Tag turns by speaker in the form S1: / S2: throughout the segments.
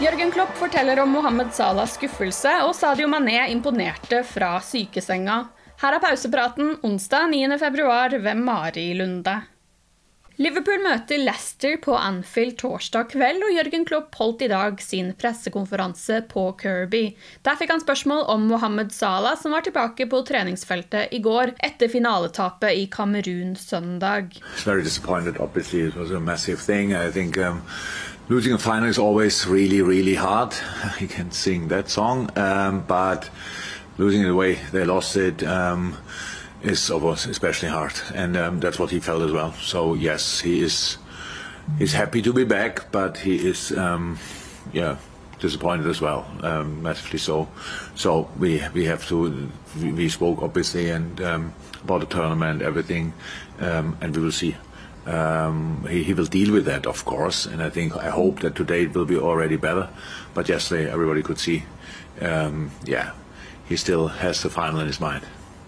S1: Jørgen Klopp forteller om Mohammed Salahs skuffelse, og Sadio Mané imponerte fra sykesenga. Her er pausepraten onsdag 9.2 ved Mari Lunde. Liverpool møter Leicester på Anfield torsdag kveld, og Jørgen Klopp holdt i dag sin pressekonferanse på Kirby. Der fikk han spørsmål om Mohammed Salah, som var tilbake på treningsfeltet i går etter finaletapet i Kamerun søndag.
S2: Thing. I think um, losing a final is always really, really hard. You can sing that song, um, but losing the way they lost it um, is of course especially hard, and um, that's what he felt as well. So yes, he is he's happy to be back, but he is um, yeah disappointed as well, um, massively so. So we we have to we, we spoke obviously and um, about the tournament, everything, and we will see. Um, he, he will deal with that, of course, and I think I hope that today it will be already better. But yesterday, everybody could see, um, yeah, he still has the final in his mind.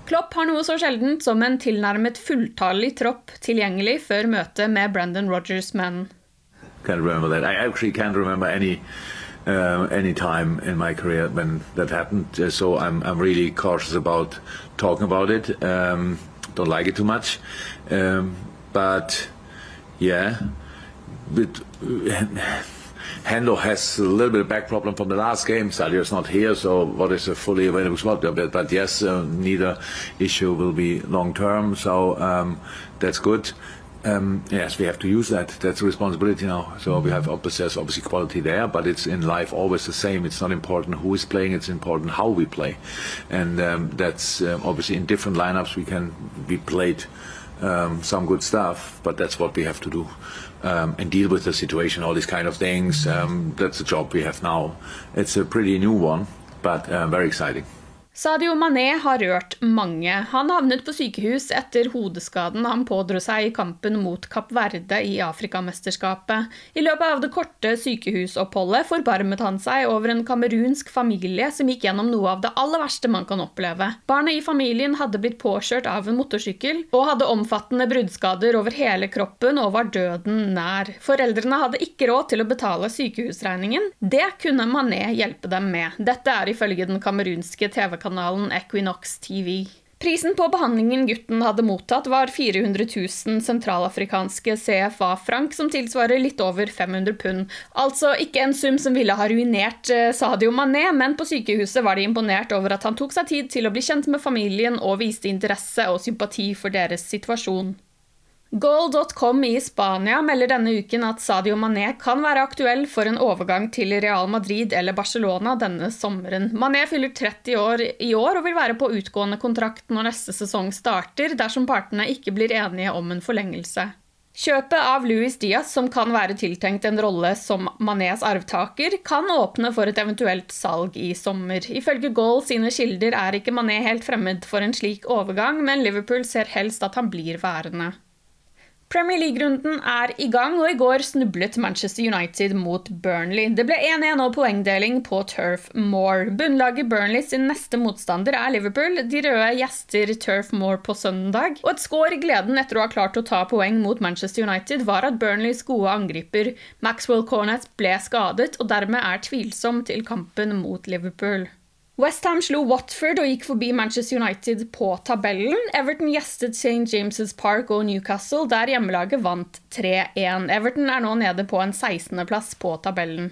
S1: Klopp har noe så sjeldent som en tilnærmet fulltallig tropp tilgjengelig før møtet med Brendan Rogers' menn.
S2: Can't remember that. I actually can't remember any uh, any time in my career when that happened. Uh, so I'm I'm really cautious about talking about it. Um, don't like it too much. Um, but yeah, but Hendo has a little bit of back problem from the last game. Sadio's not here, so what is a fully available spot? But, but yes, uh, neither issue will be long term, so um, that's good. Um, yes, we have to use that. That's a responsibility now. So we have obviously, obviously quality there, but it's in life always the same. It's not important who is playing; it's important how we play, and um, that's um, obviously in different lineups we can be played um, some good stuff, but that's what we have to do um, and deal with the situation, all these kind of things. Um, that's the job we have now. It's a pretty new one, but uh, very exciting.
S1: Sadio Mané har rørt mange. Han havnet på sykehus etter hodeskaden han pådro seg i kampen mot Kapp Verde i Afrikamesterskapet. I løpet av det korte sykehusoppholdet forbarmet han seg over en kamerunsk familie som gikk gjennom noe av det aller verste man kan oppleve. Barnet i familien hadde blitt påkjørt av en motorsykkel og hadde omfattende bruddskader over hele kroppen og var døden nær. Foreldrene hadde ikke råd til å betale sykehusregningen. Det kunne Mané hjelpe dem med. Dette er ifølge den kamerunske TV-kanalen kanalen Equinox TV. Prisen på behandlingen gutten hadde mottatt, var 400 000 sentralafrikanske CFA-frank, som tilsvarer litt over 500 pund. Altså ikke en sum som ville ha ruinert eh, Sadio Mané, men på sykehuset var de imponert over at han tok seg tid til å bli kjent med familien og viste interesse og sympati for deres situasjon. Goal.com i Spania melder denne uken at Sadio Mané kan være aktuell for en overgang til Real Madrid eller Barcelona denne sommeren. Mané fyller 30 år i år og vil være på utgående kontrakt når neste sesong starter, dersom partene ikke blir enige om en forlengelse. Kjøpet av Luis Diaz, som kan være tiltenkt en rolle som Manés arvtaker, kan åpne for et eventuelt salg i sommer. Ifølge Goal sine kilder er ikke Mané helt fremmed for en slik overgang, men Liverpool ser helst at han blir værende. Premier League-runden er i gang, og i går snublet Manchester United mot Burnley. Det ble 1-1 og poengdeling på Turf Moor. Bunnlaget Burnley sin neste motstander er Liverpool. De røde gjester Turf Moor på søndag. Og et skår i gleden etter å ha klart å ta poeng mot Manchester United var at Burnleys gode angriper Maxwell Cornett ble skadet, og dermed er tvilsom til kampen mot Liverpool. Westham slo Watford og gikk forbi Manchester United på tabellen. Everton gjestet St. James' Park og Newcastle, der hjemmelaget vant 3-1. Everton er nå nede på en 16.-plass på tabellen.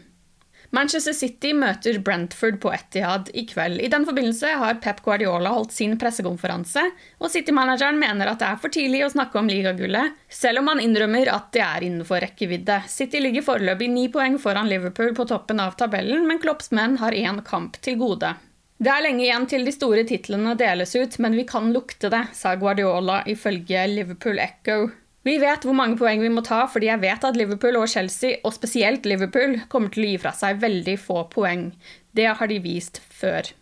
S1: Manchester City møter Brentford på Etihad i kveld. I den forbindelse har Pep Guardiola holdt sin pressekonferanse, og City-manageren mener at det er for tidlig å snakke om ligagullet, selv om han innrømmer at det er innenfor rekkevidde. City ligger foreløpig ni poeng foran Liverpool på toppen av tabellen, men Klopps menn har én kamp til gode. Det er lenge igjen til de store titlene deles ut, men vi kan lukte det, sa Guardiola ifølge Liverpool Echo. Vi vet hvor mange poeng vi må ta, fordi jeg vet at Liverpool og Chelsea, og spesielt Liverpool, kommer til å gi fra seg veldig få poeng. Det har de vist før.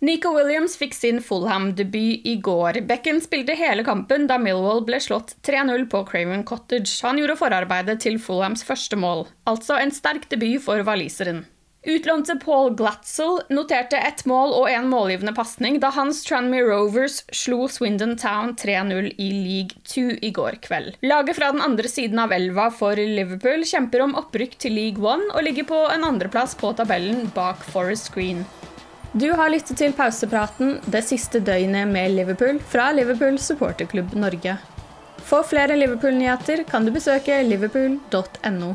S1: Nico Williams fikk sin Fulham-debut i går. Becken spilte hele kampen da Millwall ble slått 3-0 på Craven Cottage. Han gjorde forarbeidet til Fulhams første mål, altså en sterk debut for waliseren. Utlånte Paul Glatzel noterte ett mål og en målgivende pasning da hans Tranmere Rovers slo Swindon Town 3-0 i League 2 i går kveld. Laget fra den andre siden av elva for Liverpool kjemper om opprykk til League 1 og ligger på en andreplass på tabellen bak Forest Green. Du har lyttet til pausepraten det siste døgnet med Liverpool fra Liverpool supporterklubb Norge. For flere Liverpool-nyheter kan du besøke liverpool.no.